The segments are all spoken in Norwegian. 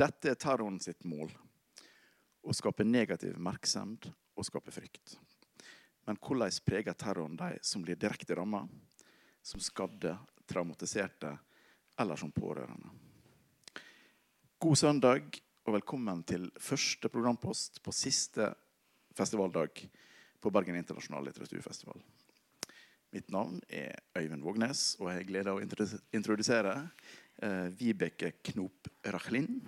Dette er terroren sitt mål. Å skape negativ oppmerksomhet og skape frykt. Men hvordan preger terroren de som blir direkte ramma, som skadde, traumatiserte eller som pårørende? God søndag og velkommen til første programpost på siste festivaldag på Bergen internasjonale litteraturfestival. Mitt navn er Øyvind Vågnes, og jeg har gleden av å introdusere Vibeke Knop Rachlin.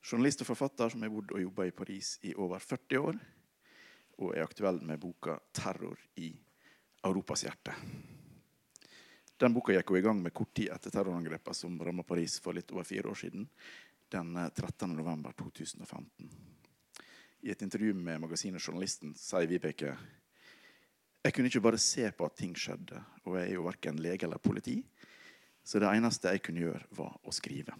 Journalist og forfatter som har bodd og jobba i Paris i over 40 år. Og er aktuell med boka 'Terror i Europas hjerte'. Den boka gikk i gang med kort tid etter terrorangrepene som ramma Paris for litt over fire år siden. Den 13. november 2015. I et intervju med magasinet Journalisten sier Vibeke jeg kunne ikke bare se på at ting skjedde, og jeg er jo verken lege eller politi, så det eneste jeg kunne gjøre, var å skrive.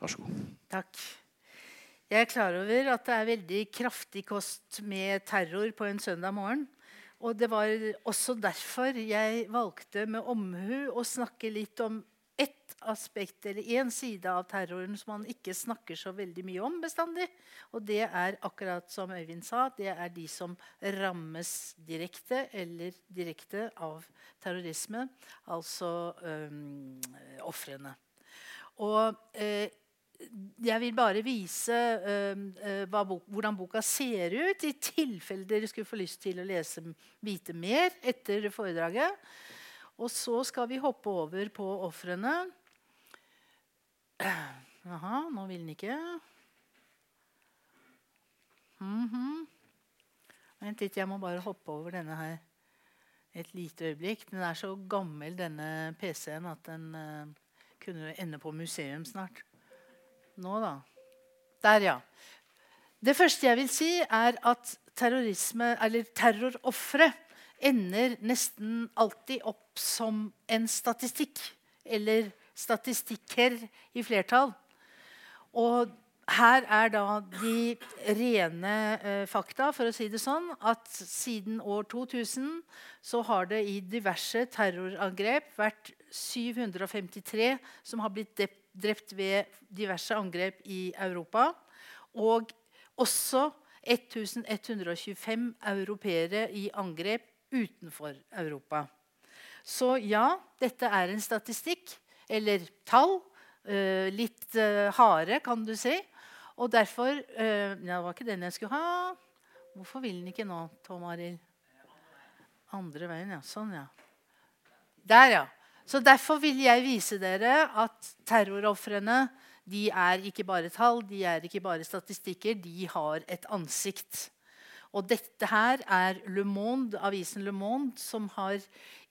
Vær så god. Takk. Jeg er klar over at det er veldig kraftig kost med terror på en søndag morgen. Og det var også derfor jeg valgte med omhu å snakke litt om ett aspekt eller én side av terroren som man ikke snakker så veldig mye om bestandig. Og det er akkurat som Øyvind sa, det er de som rammes direkte eller direkte av terrorisme. Altså um, ofrene. Og eh, jeg vil bare vise uh, bok, hvordan boka ser ut, i tilfelle dere skulle få lyst til å lese, vite mer etter foredraget. Og så skal vi hoppe over på ofrene. Jaha, nå vil den ikke. Mm -hmm. Vent litt, jeg må bare hoppe over denne her et lite øyeblikk. Den er så gammel, denne PC-en, at den uh, kunne ende på museum snart. Nå, da. Der, ja. Det første jeg vil si, er at terrorisme, eller terrorofre ender nesten alltid opp som en statistikk. Eller statistikker i flertall. Og her er da de rene eh, fakta, for å si det sånn, at siden år 2000 så har det i diverse terrorangrep vært 753 som har blitt drept ved diverse angrep i Europa. Og også 1125 europeere i angrep utenfor Europa. Så ja, dette er en statistikk, eller tall. Uh, litt uh, harde, kan du si. Og derfor ja, Det var ikke den jeg skulle ha. Hvorfor vil den ikke nå, Tom Arild? Andre veien, ja. Sånn, ja. Der, ja. Så Derfor vil jeg vise dere at terrorofrene de er ikke bare tall, de er ikke bare statistikker. De har et ansikt. Og dette her er Le Monde, avisen Le Monde som har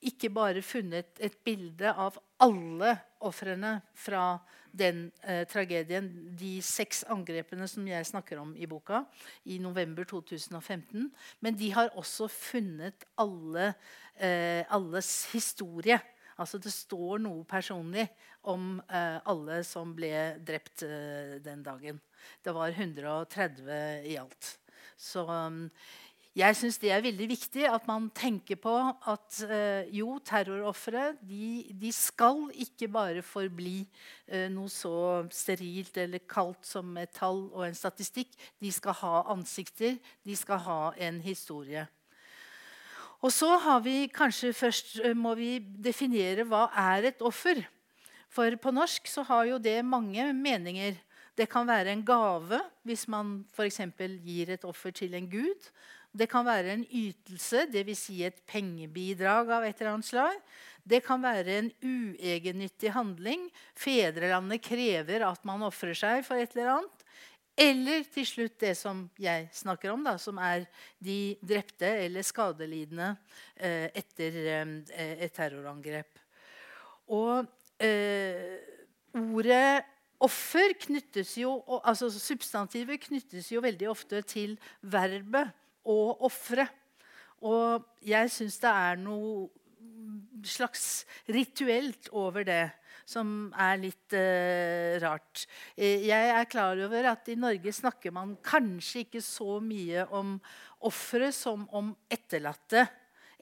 ikke bare funnet et bilde av alle ofrene fra den eh, tragedien, de seks angrepene som jeg snakker om i boka, i november 2015. Men de har også funnet alle, eh, alles historie. Altså Det står noe personlig om eh, alle som ble drept eh, den dagen. Det var 130 i alt. Så um, jeg syns det er veldig viktig at man tenker på at eh, jo, terrorofre de, de, skal ikke bare forbli eh, noe så sterilt eller kaldt som et tall og en statistikk. De skal ha ansikter, de skal ha en historie. Og så har vi kanskje først uh, må vi definere hva er et offer. For på norsk så har jo det mange meninger. Det kan være en gave hvis man f.eks. gir et offer til en gud. Det kan være en ytelse, dvs. Si et pengebidrag av et eller annet slag. Det kan være en uegennyttig handling. Fedrelandet krever at man ofrer seg for et eller annet. Eller til slutt det som jeg snakker om, da, som er de drepte eller skadelidende eh, etter eh, et terrorangrep. Og eh, ordet Offer knyttes jo, altså Substantivet knyttes jo veldig ofte til verbet og offeret. Og jeg syns det er noe slags rituelt over det som er litt uh, rart. Eh, jeg er klar over at i Norge snakker man kanskje ikke så mye om ofre som om etterlatte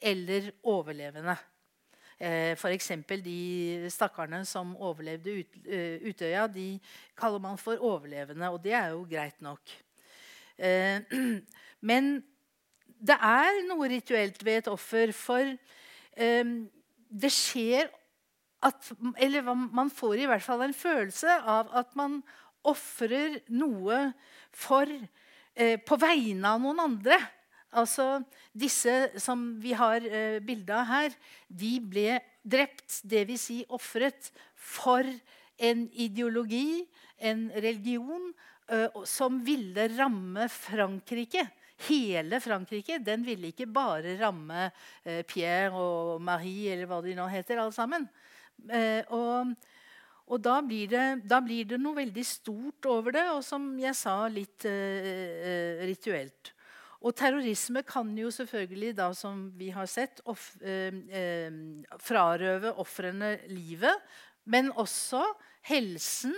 eller overlevende. Eh, F.eks. de stakkarene som overlevde uh, Utøya, de kaller man for overlevende. Og det er jo greit nok. Eh, men det er noe rituelt ved et offer, for eh, det skjer at Eller man får i hvert fall en følelse av at man ofrer noe for eh, på vegne av noen andre. Altså, Disse som vi har eh, bilde av her, de ble drept, dvs. Si ofret, for en ideologi, en religion, eh, som ville ramme Frankrike. Hele Frankrike. Den ville ikke bare ramme eh, Pierre og Marie, eller hva de nå heter, alle sammen. Eh, og, og da, blir det, da, blir det, noe veldig stort over det, og som jeg sa, litt rituelt. Og terrorisme kan jo selvfølgelig, da, som vi har sett, off, eh, eh, frarøve ofrene livet. Men også helsen,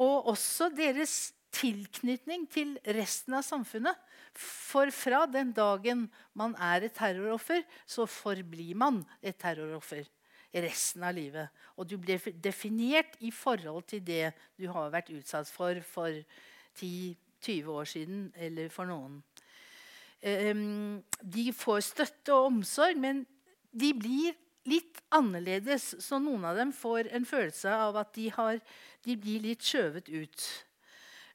og også deres tilknytning til resten av samfunnet. For fra den dagen man er et terroroffer, så forblir man et terroroffer resten av livet. Og du blir definert i forhold til det du har vært utsatt for for 10-20 år siden, eller for noen. Um, de får støtte og omsorg, men de blir litt annerledes. Så noen av dem får en følelse av at de, har, de blir litt skjøvet ut.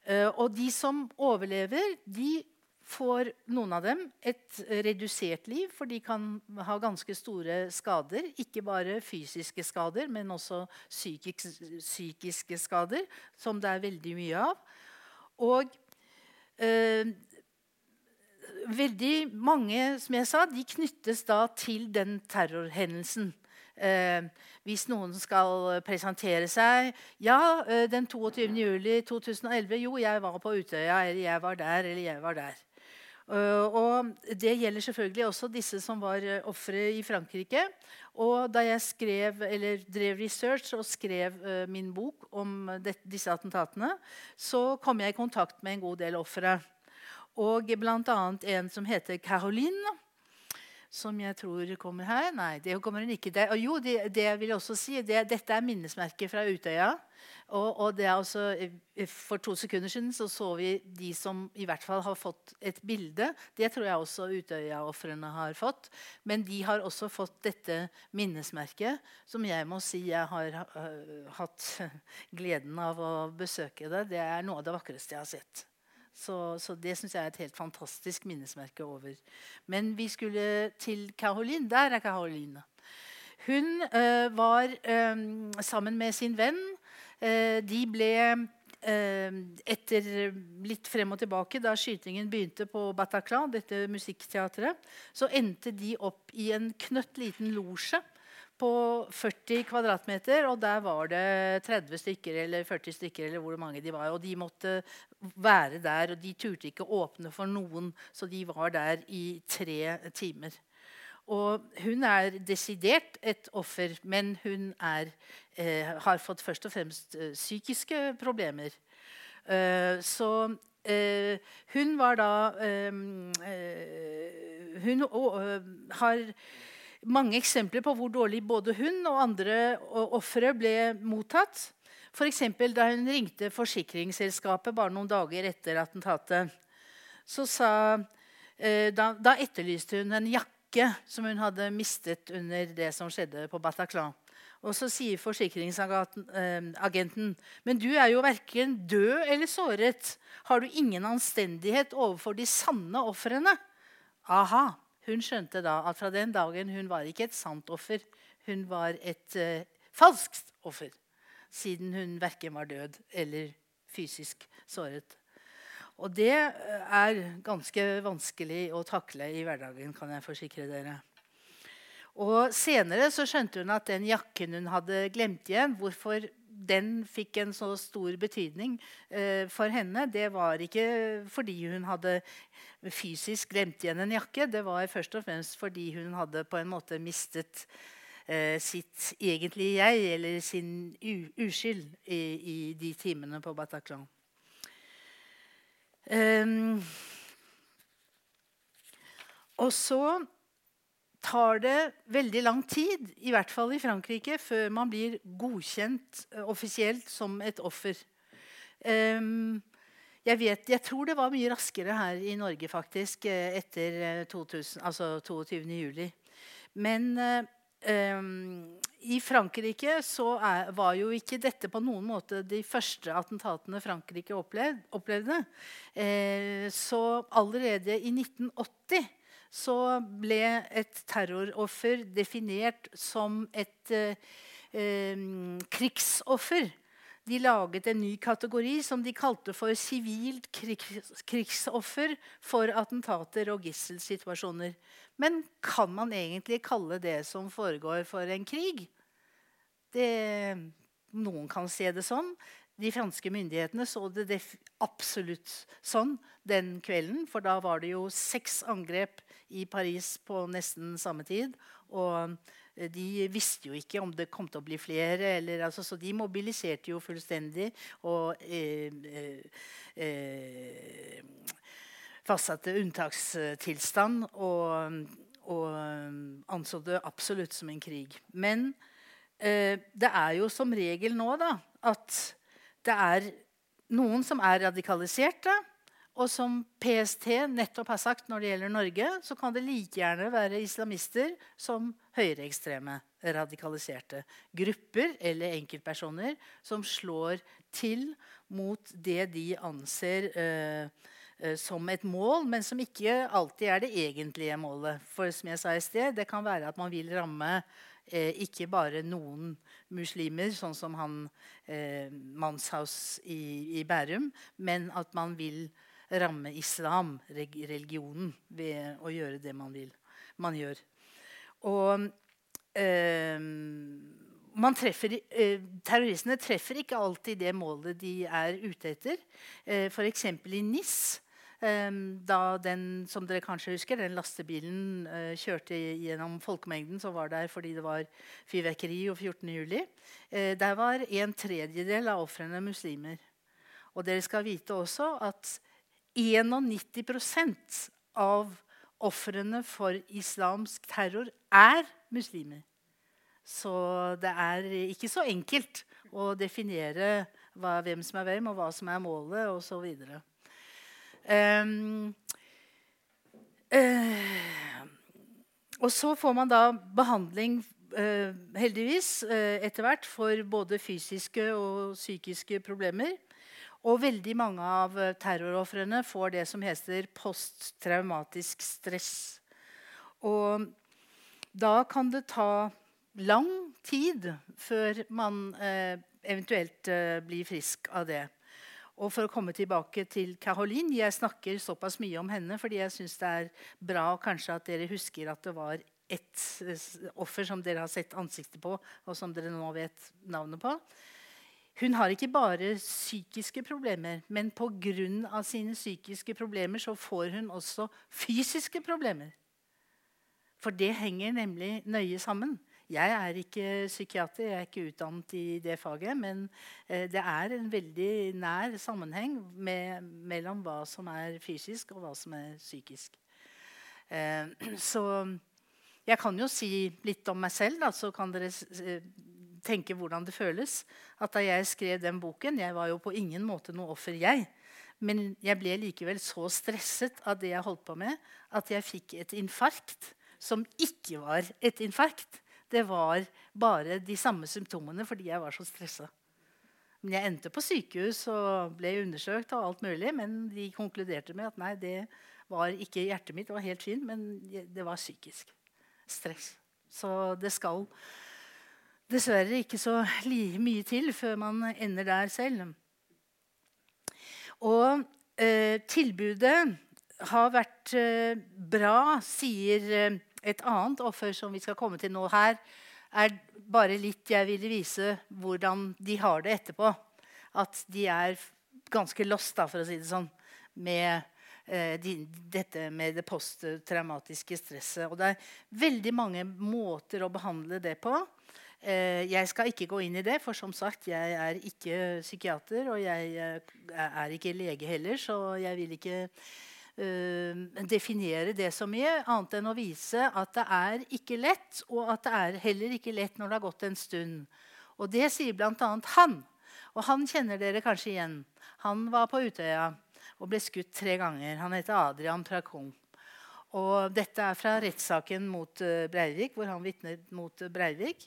Uh, og de som overlever, de får noen av dem et redusert liv, for de kan ha ganske store skader. Ikke bare fysiske skader, men også psykiske skader, som det er veldig mye av. Og øh, veldig mange som jeg sa, de knyttes da til den terrorhendelsen. Eh, hvis noen skal presentere seg Ja, eh, den 22. juli 2011. Jo, jeg var på Utøya, eller jeg var der, eller jeg var der. Uh, og Det gjelder selvfølgelig også disse som var uh, ofre i Frankrike. Og da jeg skrev, drev research og skrev uh, min bok om det, disse attentatene, så kom jeg i kontakt med en god del ofre. Og bl.a. en som heter Caroline. Som jeg tror kommer her. Nei, det kommer hun ikke. Det, jo, det, det vil jeg også si. Det, dette er minnesmerket fra Utøya. Og, og, det er også, For to sekunder siden så, så vi de som i hvert fall har fått et bilde. Det tror jeg også Utøya-ofrene har fått. Men de har også fått dette minnesmerket, som jeg må si jeg har uh, hatt gleden av å besøke. Det Det er noe av det vakreste jeg har sett. Så, så det syns jeg er et helt fantastisk minnesmerke over. Men vi skulle til Caroline. Der er Caroline. Hun øh, var øh, sammen med sin venn Eh, de ble etter litt frem og tilbake, da skytingen begynte på Bataclan, dette musikkteatret, så endte de opp i en knøtt liten losje på 40 kvadratmeter. Og der var det 30 stykker eller 40 stykker eller hvor mange de var. Og de måtte være der, og de turte ikke åpne for noen, så de var der i tre timer. Og hun er desidert et offer, men hun er, eh, har fått først og fremst eh, psykiske problemer. Eh, så eh, hun var da eh, eh, Hun har mange eksempler på hvor dårlig både hun og andre ofre ble mottatt. F.eks. da hun ringte forsikringsselskapet bare noen dager etter attentatet. Så sa, da, da etterlyste hun en jakke som hun hadde mistet under det som skjedde på Bataclan. Og så sier forsikringsagenten men du er jo verken død eller såret. Har du ingen anstendighet overfor de sanne ofrene? Aha, Hun skjønte da at fra den dagen hun var ikke et sant offer. Hun var et uh, falskt offer, siden hun verken var død eller fysisk såret. Og det eh, er ganske vanskelig å takle i hverdagen, kan jeg forsikre dere. Og Senere så skjønte hun at den jakken hun hadde glemt igjen, hvorfor den fikk en så stor betydning eh, for henne, det var ikke fordi hun hadde fysisk glemt igjen en jakke. Det var først og fremst fordi hun hadde på en måte mistet eh, sitt egentlige jeg, eller sin uskyld, i, i de timene på Bataclan. Um, og så tar det veldig lang tid, i hvert fall i Frankrike, før man blir godkjent uh, offisielt som et offer. Um, jeg, vet, jeg, tror det var mye raskere her i Norge faktisk, etter 2000, altså 22. juli. Men um, i Frankrike så er, var jo ikke dette på noen måte de første attentatene Frankrike opplevde. opplevde. Eh, så allerede i 1980 så ble et terroroffer definert som et eh, eh, krigsoffer. De laget en ny kategori som de kalte for sivilt krigs, krigsoffer for attentater og gisselsituasjoner. Men kan man egentlig kalle det som foregår, for en krig? Det, noen kan se det sånn. De franske myndighetene så det absolutt sånn den kvelden. For da var det jo seks angrep i Paris på nesten samme tid. Og eh, de visste jo ikke om det kom til å bli flere. Eller, altså, så de mobiliserte jo fullstendig og eh, eh, eh, fastsatte unntakstilstand. Og, og anså det absolutt som en krig. Men Eh, det er jo som regel nå da, at det er noen som er radikaliserte. Og som PST nettopp har sagt når det gjelder Norge, så kan det like gjerne være islamister som høyreekstreme radikaliserte grupper eller enkeltpersoner som slår til mot det de anser eh, eh, som et mål, men som ikke alltid er det egentlige målet. For som jeg sa i sted, det kan være at man vil ramme eh, ikke bare noen muslimer, sånn som han eh, Manshaus i, i, Bærum, men at man vil ramme islam, religionen, ved å gjøre det man vil. Man gjør. Og eh, treffer, eh, terroristene treffer ikke alltid det målet de er ute etter. Eh, F.eks. i NIS Eh, da den som dere kanskje husker, den lastebilen uh, kjørte gjennom folkemengden som var der fordi det var fyrverkeri og 14. juli, uh, der var en tredjedel av ofrene muslimer. Og dere skal vite også at 91% av ofrene for islamsk terror er muslimer. Så det er ikke så enkelt å definere hva, hvem som er hvem, og hva som er målet osv. Um, uh, og så får man da behandling, uh, heldigvis, uh, etter hvert for både fysiske og psykiske problemer. Og veldig mange av terrorofrene får det som heter posttraumatisk stress. Og da kan det ta lang tid før man eventuelt blir frisk av det. Og for å komme tilbake til Caroline Jeg snakker såpass mye om henne fordi jeg syns det er bra kanskje at dere husker at det var ett eh, offer som dere har sett ansiktet på, og som dere nå vet navnet på. Hun har ikke bare psykiske problemer, men pga. sine psykiske problemer så får hun også fysiske problemer. For det henger nemlig nøye sammen. Jeg er ikke psykiater, jeg er ikke utdannet i det faget. Men eh, det er en veldig nær sammenheng med, mellom hva som er fysisk, og hva som er psykisk. Eh, så jeg kan jo si litt om meg selv, da, så kan dere tenke hvordan det føles. At da jeg skrev den boken Jeg var jo på ingen måte noe offer, jeg. Men jeg ble likevel så stresset av det jeg holdt på med, at jeg fikk et infarkt som ikke var et infarkt. Det var bare de samme symptomene fordi jeg var så stressa. Men jeg endte på sykehus og ble undersøkt, og alt mulig, men de konkluderte med at nei, det var ikke hjertet mitt, det var helt fint, men det var psykisk stress. Så det skal dessverre ikke så mye til før man ender der selv. Og eh, tilbudet har vært eh, bra, sier eh, et annet offer som vi skal komme til nå her, er bare litt jeg ville vise hvordan de har det etterpå. At de er ganske lost, da, for å si det sånn, med eh, de, dette med det posttraumatiske stresset. Og det er veldig mange måter å behandle det på. Eh, jeg skal ikke gå inn i det, for som sagt, jeg er ikke psykiater. Og jeg eh, er ikke lege heller, så jeg vil ikke uh, definere det så mye, annet enn å vise at det er ikke lett, og at det er heller ikke lett når det har gått en stund. Og det sier bl.a. han. Og han kjenner dere kanskje igjen. Han var på Utøya og ble skutt tre ganger. Han heter Adrian Prakong. Og dette er fra rettssaken mot Breivik, hvor han vitnet mot Breivik.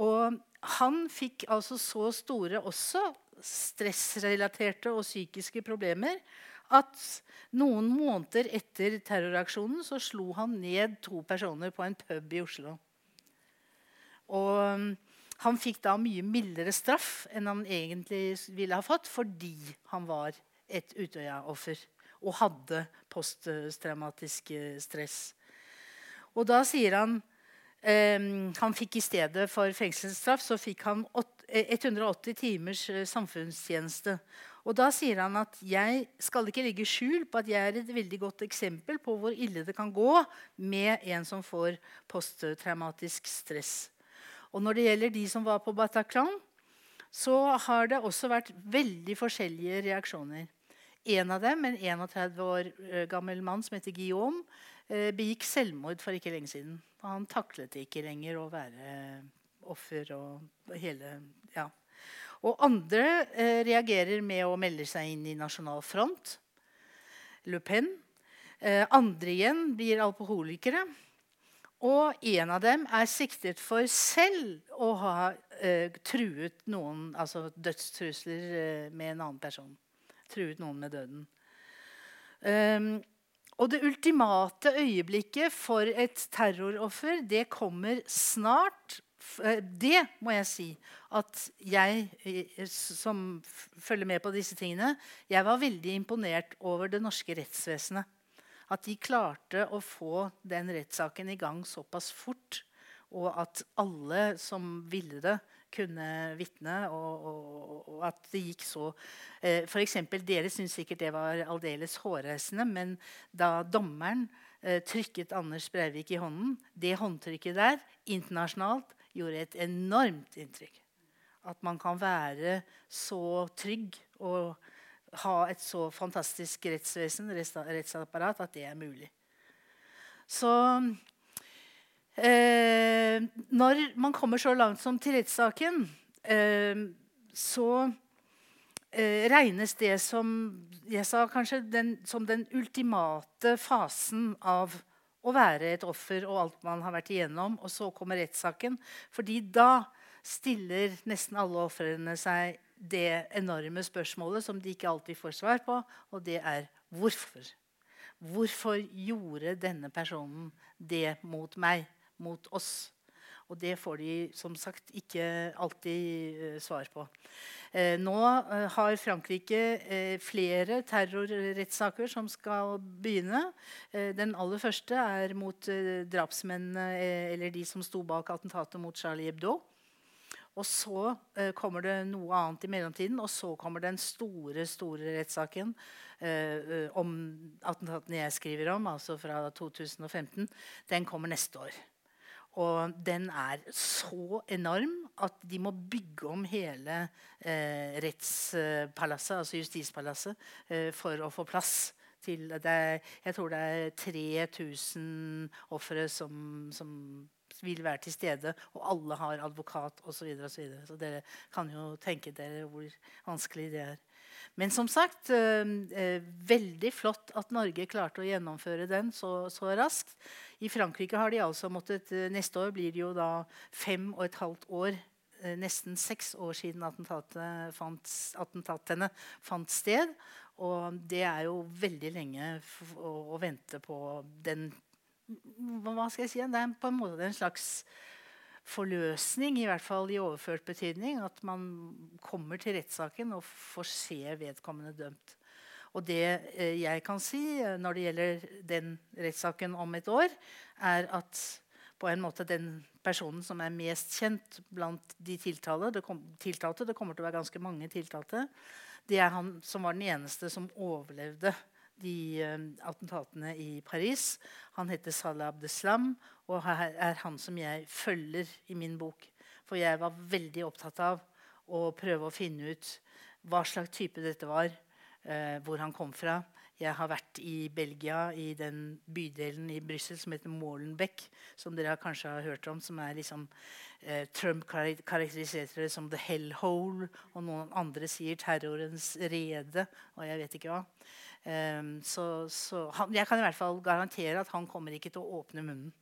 Og han fikk altså så store også stressrelaterte og psykiske problemer at noen måneder etter terroraksjonen så slo han ned to personer på en pub i Oslo. Og um, han fikk da mye mildere straff enn han egentlig ville ha fått fordi han var et Utøya-offer og hadde posttraumatisk stress. Og da sier han Han fikk i stedet for fengselsstraff så fikk han 180 timers eh, samfunnstjeneste. Og da sier han at jeg skal ikke legge skjul på at jeg er et veldig godt eksempel på hvor ille det kan gå med en som får posttraumatisk stress. Og når det gjelder de som var på Bataclan, så har det også vært veldig forskjellige reaksjoner. En av dem, en 31 år eh, gammel mann som heter Guillaume, eh, begikk selvmord for ikke lenge siden. Han taklet ikke lenger å være offer og hele ja. Og andre eh, reagerer med å melde seg inn i Nasjonal Front. Le Pen. Eh, andre igjen blir alkoholikere. Og en av dem er siktet for selv å ha eh, truet noen, altså dødstrusler eh, med en annen person truet noen med døden. Um, og det ultimate øyeblikket for et terroroffer, det kommer snart. Eh, det må jeg si at jeg eh, som følger med på disse tingene, jeg var veldig imponert over det norske rettsvesenet. At de klarte å få den rettssaken i gang såpass fort. Og at alle som ville det, kunne vitne, og, og, og, at det gikk så eh, eksempel, Dere syntes sikkert det var aldeles hårreisende, men da dommeren eh, trykket Anders Breivik i hånden Det håndtrykket der internasjonalt gjorde et enormt inntrykk. At man kan være så trygg og ha et så fantastisk rettsvesen, rettsapparat, at det er mulig. Så Eh, når man kommer så langt som til rettssaken, eh, så eh, regnes det som jeg sa kanskje den, som den ultimate fasen av å være et offer og alt man har vært igjennom. Og så kommer rettssaken. fordi da stiller nesten alle ofrene seg det enorme spørsmålet som de ikke alltid får svar på, og det er hvorfor. Hvorfor gjorde denne personen det mot meg? Mot oss. Og det får de som sagt ikke alltid uh, svar på. Eh, nå uh, har Frankrike flere terrorrettssaker som skal begynne. den aller første er mot drapsmennene eller de som sto bak attentatet mot Charlie Hebdo. Og så eh, kommer det noe annet i mellomtiden, og så kommer den store store rettssaken eh, om attentatene jeg skriver om, altså fra 2015. Den kommer neste år. Og den er så enorm at de må bygge om hele eh, rettspalasset, altså justispalasset, eh, for å få plass til er, Jeg tror det er 3000 ofre som, som, vil være til stede, og alle har advokat osv. Så, og så, videre. så dere kan jo tenke dere hvor vanskelig det er. Men som sagt, eh, eh, veldig flott at Norge klarte å gjennomføre den så, så raskt. I Frankrike har de altså måttet eh, Neste år blir det jo da fem og et halvt år nesten seks år siden fant, attentatene fant sted. Og det er jo veldig lenge å, å, vente på den Hva skal jeg si? Det er på en måte en slags forløsning, i hvert fall i overført betydning. At man kommer til rettssaken og får se vedkommende dømt. Og det eh, jeg kan si eh, når det gjelder den rettssaken om et år, er at på en måte den personen som er mest kjent blant de tiltalte det, kom, tiltalte, det kommer til å være ganske mange tiltalte, det er han som var den eneste som overlevde de uh, attentatene i Paris. Han heter Salah Abdeslam, og her er han som jeg følger i min bok. For jeg var veldig opptatt av å prøve å finne ut hva slags type dette var, hvor han kom fra. Jeg har vært i Belgia, i den bydelen i Brussel som heter Molenbeck. Som dere kanskje har hørt om. som er liksom, eh, Trump karakteriserte det som 'the hellhole'. Og noen andre sier 'terrorens rede'. Og jeg vet ikke hva. Um, så, så han, jeg kan i hvert fall garantere at han kommer ikke til å åpne munnen.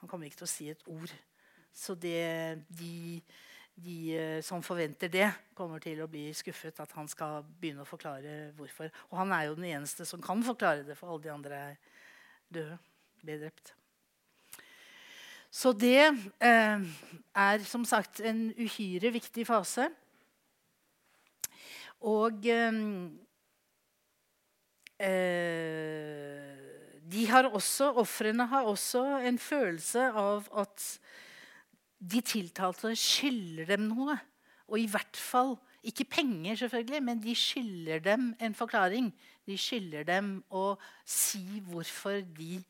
Han kommer ikke til å si et ord. Så det, de de eh, som forventer det, kommer til å bli skuffet. At han skal begynne å forklare hvorfor. Og han er jo den eneste som kan forklare det, for alle de andre er døde. Ble drept. Så det eh, er som sagt en uhyre viktig fase. Og eh, eh de har også, Ofrene har også en følelse av at de tiltalte skylder dem noe. Og i hvert fall ikke penger, selvfølgelig, men de skylder dem en forklaring. De skylder dem å si hvorfor de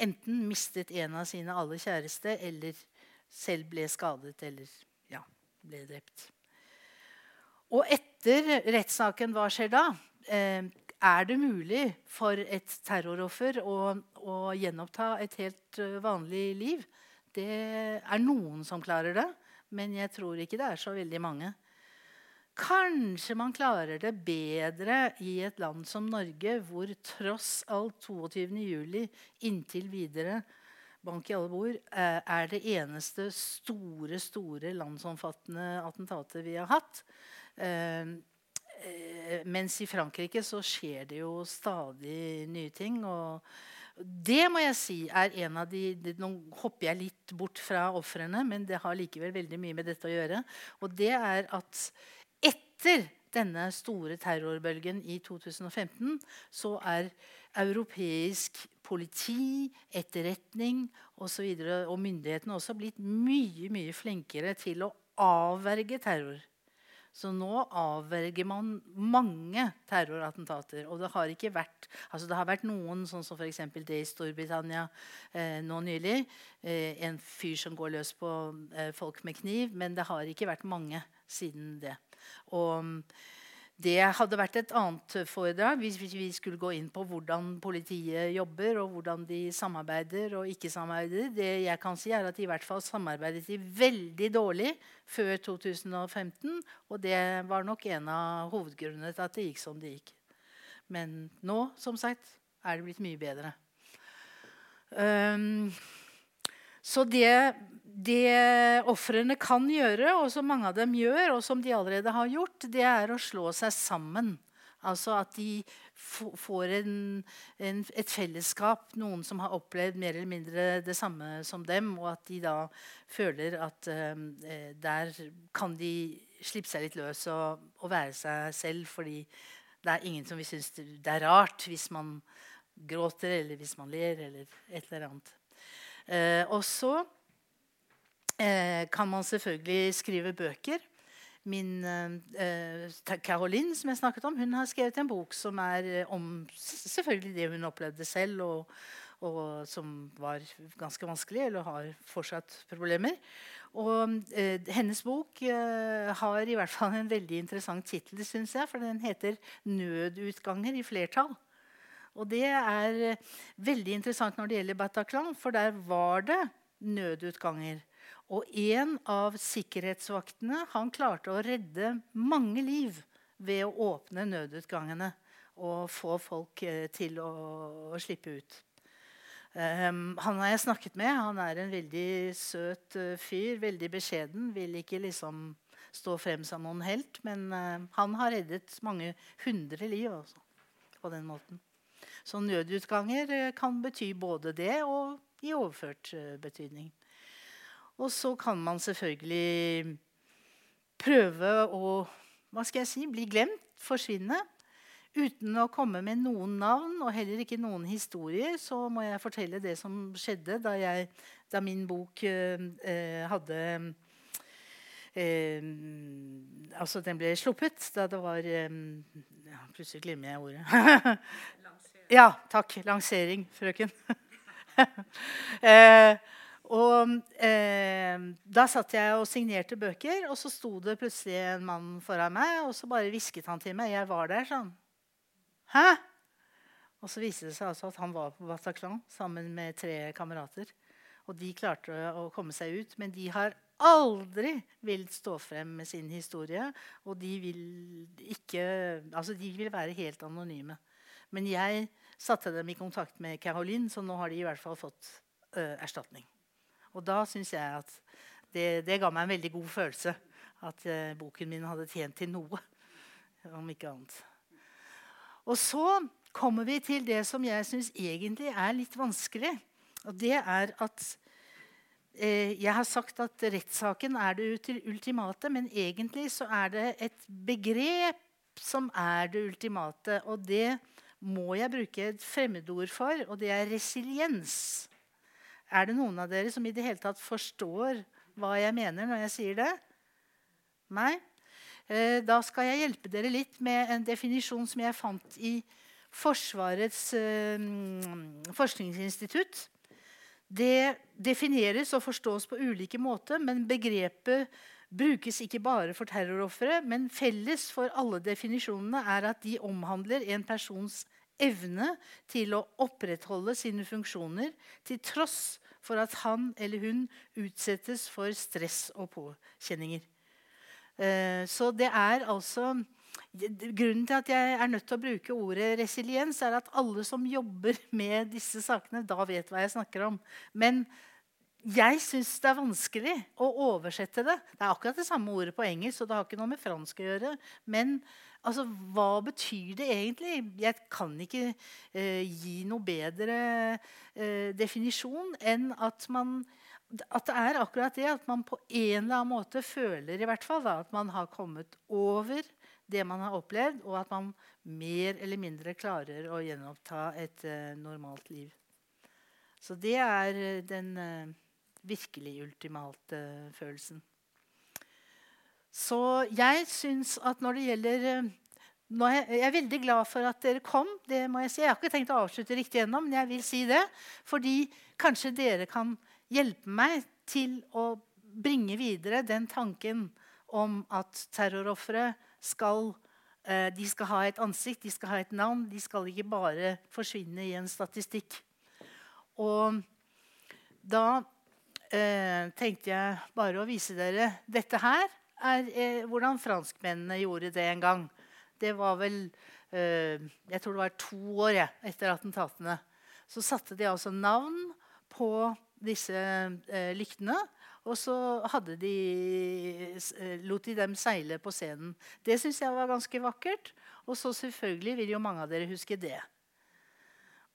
enten mistet en av sine aller kjæreste, eller selv ble skadet eller ja, ble drept. Og etter rettssaken, hva skjer da? Eh, er det mulig for et terroroffer å, å gjenoppta et helt uh, vanlig liv? Det er noen som klarer det, men jeg tror ikke det er så veldig mange. Kanskje man klarer det bedre i et land som Norge, hvor tross alt 22.07. inntil videre bank i alle bord, eh, er det eneste store, store landsomfattende attentatet vi har hatt. Eh, eh, mens i Frankrike så skjer det jo stadig nye ting. og det må jeg si er en av de, de Nå hopper jeg litt bort fra ofrene, men det har likevel veldig mye med dette å gjøre. Og det er at etter denne store terrorbølgen i 2015 så er europeisk politi, etterretning. Og, så videre, og myndighetene også blitt mye, mye flinkere til å avverge terror. Så nå avverger man mange terrorattentater. Og det har ikke vært altså det har vært noen, sånn som f.eks. det i Storbritannia eh, nå nylig. Eh, en fyr som går løs på eh, folk med kniv. Men det har ikke vært mange siden det. Og det hadde vært et annet foredrag hvis vi skulle gå inn på hvordan politiet jobber, og hvordan de samarbeider og ikke samarbeider. Det jeg kan si er at I hvert fall samarbeidet de veldig dårlig før 2015. Og det var nok en av hovedgrunnene til at det gikk som det gikk. Men nå, som sagt, er det blitt mye bedre. Um, så det det ofrene kan gjøre, og som mange av dem gjør, og som de allerede har gjort, det er å slå seg sammen. Altså at de får en, en, et fellesskap, noen som har opplevd mer eller mindre det samme som dem, og at de da føler at eh, der kan de slippe seg litt løs og, og, være seg selv. Fordi det er ingen som vil synes det er rart hvis man gråter, eller hvis man ler, eller et eller annet. Uh, og så eh, kan man selvfølgelig skrive bøker. Min eh, Caroline, som jeg snakket om, hun har skrevet en bok som er eh, om selvfølgelig det hun opplevde selv, og, og som var ganske vanskelig, eller har fortsatt problemer. Og eh, Hennes bok eh, har i hvert fall en veldig interessant tittel, syns jeg. For den heter 'Nødutganger i flertall'. Og det er eh, veldig interessant når det gjelder Bataclan, for der var det nødutganger. Og en av sikkerhetsvaktene han klarte å redde mange liv ved å åpne nødutgangene og få folk eh, til å, slippe ut. Um, han har jeg snakket med. Han er en veldig søt uh, fyr. Veldig beskjeden. Vil ikke liksom stå frem som noen helt. Men uh, han har reddet mange hundre liv også, på den måten. Så nødutganger uh, kan bety både det og i overført betydning. Og så kan man selvfølgelig prøve å hva skal jeg si, bli glemt, forsvinne. Uten å komme med noen navn og heller ikke noen historier, så må jeg fortelle det som skjedde da, jeg, da min bok eh, eh hadde eh, Altså, den ble sluppet da det var eh, ja, Plutselig glemmer jeg ordet. ja, takk. Lansering, frøken. eh, og eh, Da satt jeg og signerte bøker, og så sto det plutselig en mann foran meg. Og så bare hvisket han til meg. Jeg var der sånn. Hæ? Og så viste det seg altså at han var på Bataclan sammen med tre kamerater. Og de klarte å komme seg ut, men de har aldri villet stå frem med sin historie. Og de vil ikke Altså, de vil være helt anonyme. Men jeg satte dem i kontakt med Caroline, så nå har de i hvert fall fått ø, erstatning. Og da syns jeg at det, det, ga meg en veldig god følelse at ø, boken min hadde tjent til noe. Om ikke annet. Og så kommer vi til det som jeg syns egentlig er litt vanskelig. Og det er at eh, Jeg har sagt at rettssaken er det ultimate, men egentlig så er det et begrep som er det ultimate. Og det må jeg bruke et fremmedord for, og det er resiliens. Er det noen av dere som i det hele tatt forstår hva jeg mener når jeg sier det? Nei? Eh, da skal jeg hjelpe dere litt med en definisjon som jeg fant i Forsvarets eh, forskningsinstitutt. Det defineres og forstås på ulike måter, men begrepet brukes ikke bare for terrorofre. Men felles for alle definisjonene er at de omhandler en persons evne til å opprettholde sine funksjoner til tross for at han eller hun utsettes for stress og påkjenninger. Eh, så det er altså Grunnen til at jeg er nødt til å bruke ordet resiliens, er at alle som jobber med disse sakene, da vet hva jeg snakker om. Men jeg syns det er vanskelig å oversette det. Det er akkurat det samme ordet på engelsk, så det har ikke noe med fransk å gjøre. Men altså, hva betyr det egentlig? Jeg kan ikke eh, gi noe bedre eh, definisjon enn at man at det er akkurat det at man på en eller annen måte føler i hvert fall da, at man har kommet over det man har opplevd, og at man mer eller mindre klarer å gjenoppta et uh, normalt liv. Så det er uh, den uh, virkelig ultimate følelsen. Så jeg syns at når det gjelder er jeg, jeg, er veldig glad for at dere kom. det må Jeg si. Jeg har ikke tenkt å avslutte riktig ennå, men jeg vil si det. Fordi kanskje dere kan hjelpe meg til å bringe videre den tanken om at terrorofre skal, eh, de skal ha et ansikt, de skal ha et navn. De skal ikke bare forsvinne i en statistikk. Og da eh, tenkte jeg bare å vise dere Dette her er eh, hvordan franskmennene gjorde det en gang. Det var vel eh, Jeg tror det var to år ja, etter attentatene. Så satte de altså navn på disse eh, lyktene. Og så de, eh, lot de dem seile på scenen. Det syns jeg var ganske vakkert. Og så selvfølgelig vil jo mange av dere huske det.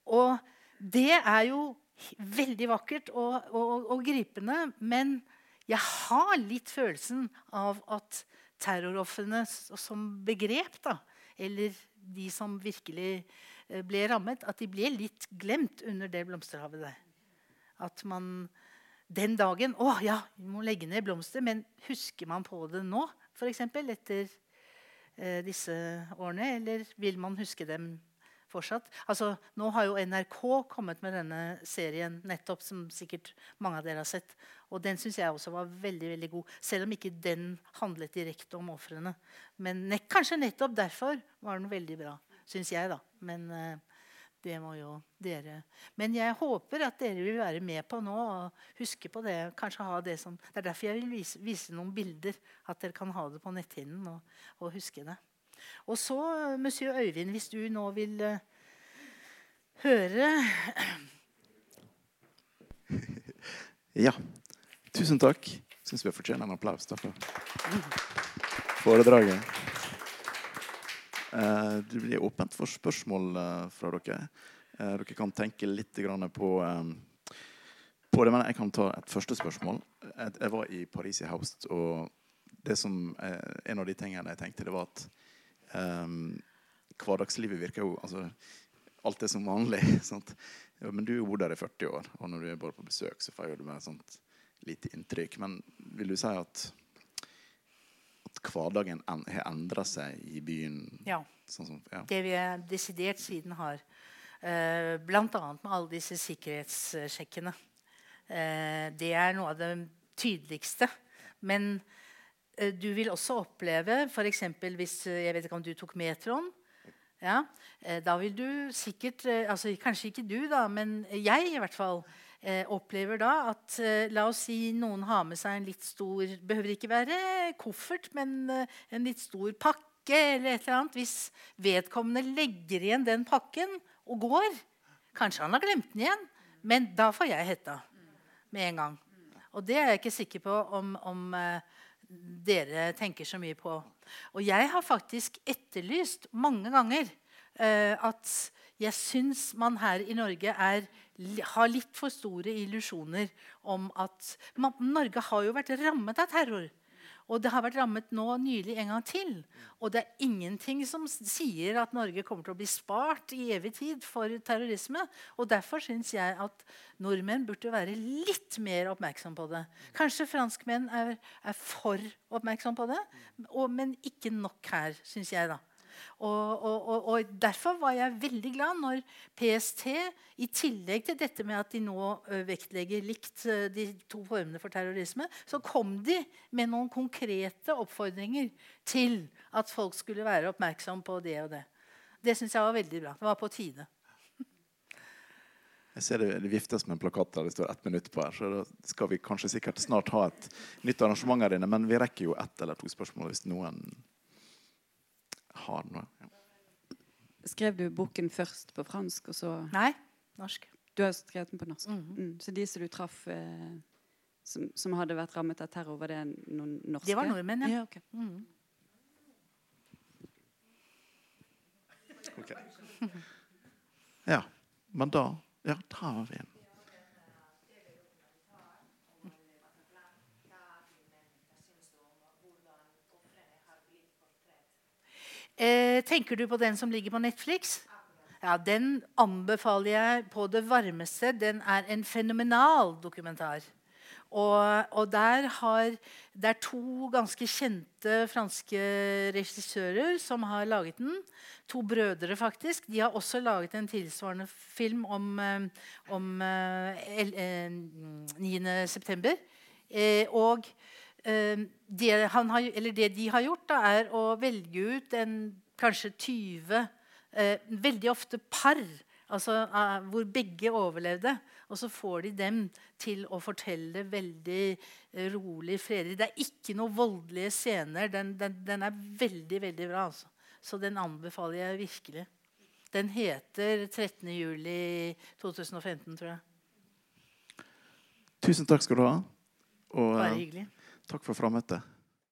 Og det er jo veldig vakkert og, og, og gripende. Men jeg har litt følelsen av at terrorofrene som begrep, da, eller de som virkelig eh, ble rammet, at de ble litt glemt under det blomsterhavet der. At man den dagen Å ja, vi må legge ned blomster. Men husker man på det nå, f.eks. etter eh, disse årene? Eller vil man huske dem fortsatt? Altså, nå har jo NRK kommet med denne serien nettopp, som sikkert mange av dere har sett. Og den syns jeg også var veldig veldig god, selv om ikke den handlet direkte om ofrene. Men ne kanskje nettopp derfor var den veldig bra, syns jeg. da. Men... uh, det må jo dere Men jeg håper at dere vil være med på nå og huske på det. kanskje ha Det som, det er derfor jeg vil vise, vise noen bilder. At dere kan ha det på netthinnen og, og, huske det. Og så, monsieur Øyvind, hvis du nå vil uh, høre Ja. Tusen takk. Syns vi fortjener en applaus da, for foredraget. Eh, det blir åpent for spørsmål eh, fra dere. Eh, dere kan tenke litt på, på det. Men jeg kan ta et første spørsmål. Jeg var i Paris i høst, og det som, en av de tingene jeg tenkte, det var at um, hverdagslivet virker jo altså, Alt er som vanlig. Ja, men du har bodd der i 40 år, og når du er bare på besøk, så får du med et sånt lite inntrykk. Men vil du si at hverdagen en, har endra seg i byen? Ja. Sånn som, ja. Det vi er desidert siden har. Uh, Bl.a. med alle disse sikkerhetssjekkene. Uh, det er noe av det tydeligste. Men eh, du vil også oppleve f.eks. hvis eh, Jeg vet ikke om du tok metroen. Ja, eh, da vil du sikkert eh, altså Kanskje ikke du, da, men jeg i hvert fall eh, opplever da at eh, La oss si noen har med seg en litt stor Behøver ikke være koffert, men eh, en litt stor pakke eller et eller annet. Hvis vedkommende legger igjen den pakken og går Kanskje han har glemt den igjen, men da får jeg hetta med en gang. Og det er jeg ikke sikker på om, om eh, dere tenker så mye på. Og jeg har faktisk etterlyst mange ganger eh, at jeg syns man her i Norge er, har litt for store illusjoner om at man, Norge har jo vært rammet av terror. Og det har vært rammet nå nylig en gang til. Og det er ingenting som sier at Norge kommer til å bli spart i evig tid for terrorisme. Og derfor syns jeg at nordmenn burde være litt mer oppmerksom på det. Kanskje franskmenn er, er for oppmerksom på det, og, men ikke nok her, syns jeg. da. Og, og, og, og Derfor var jeg veldig glad når PST, i tillegg til dette med at de nå vektlegger likt de to formene for terrorisme, så kom de med noen konkrete oppfordringer til at folk skulle være oppmerksom på det og det. Det syns jeg var veldig bra. Det var på tide. Jeg ser det, det viftes med en plakat der det står ett minutt på her, så da skal vi kanskje sikkert snart ha et nytt arrangement her inne. Men vi rekker jo ett eller to spørsmål hvis noen har noe. Ja. Skrev du boken først på fransk, og så Nei, norsk. Du har skrevet den på norsk. Mhm. mm. Så de som du traff eh, som, som hadde vært rammet av terror, var det noen norske? Det var nordmenn, ja. ja ok. Mhm. okay. ja. Men da Ja, tar vi en. Eh, tenker du på den som ligger på Netflix? Ja, Den anbefaler jeg på det varmeste. Den er en fenomenal dokumentar. Og, og der har Det er to ganske kjente franske regissører som har laget den. To brødre, faktisk. De har også laget en tilsvarende film om, eh, om eh, el- eh, 9. september. Eh, og det, han har, eller det de har gjort, da, er å velge ut en kanskje 20 eh, Veldig ofte par, altså eh, hvor begge overlevde. Og så får de dem til å fortelle veldig eh, rolig, fredelig. Det er ikke noen voldelige scener. Den, den, den er veldig, veldig bra. Altså. Så den anbefaler jeg virkelig. Den heter 13. juli 2015, tror jeg. Tusen takk skal du ha. Og Bare hyggelig. Takk for frammøtet.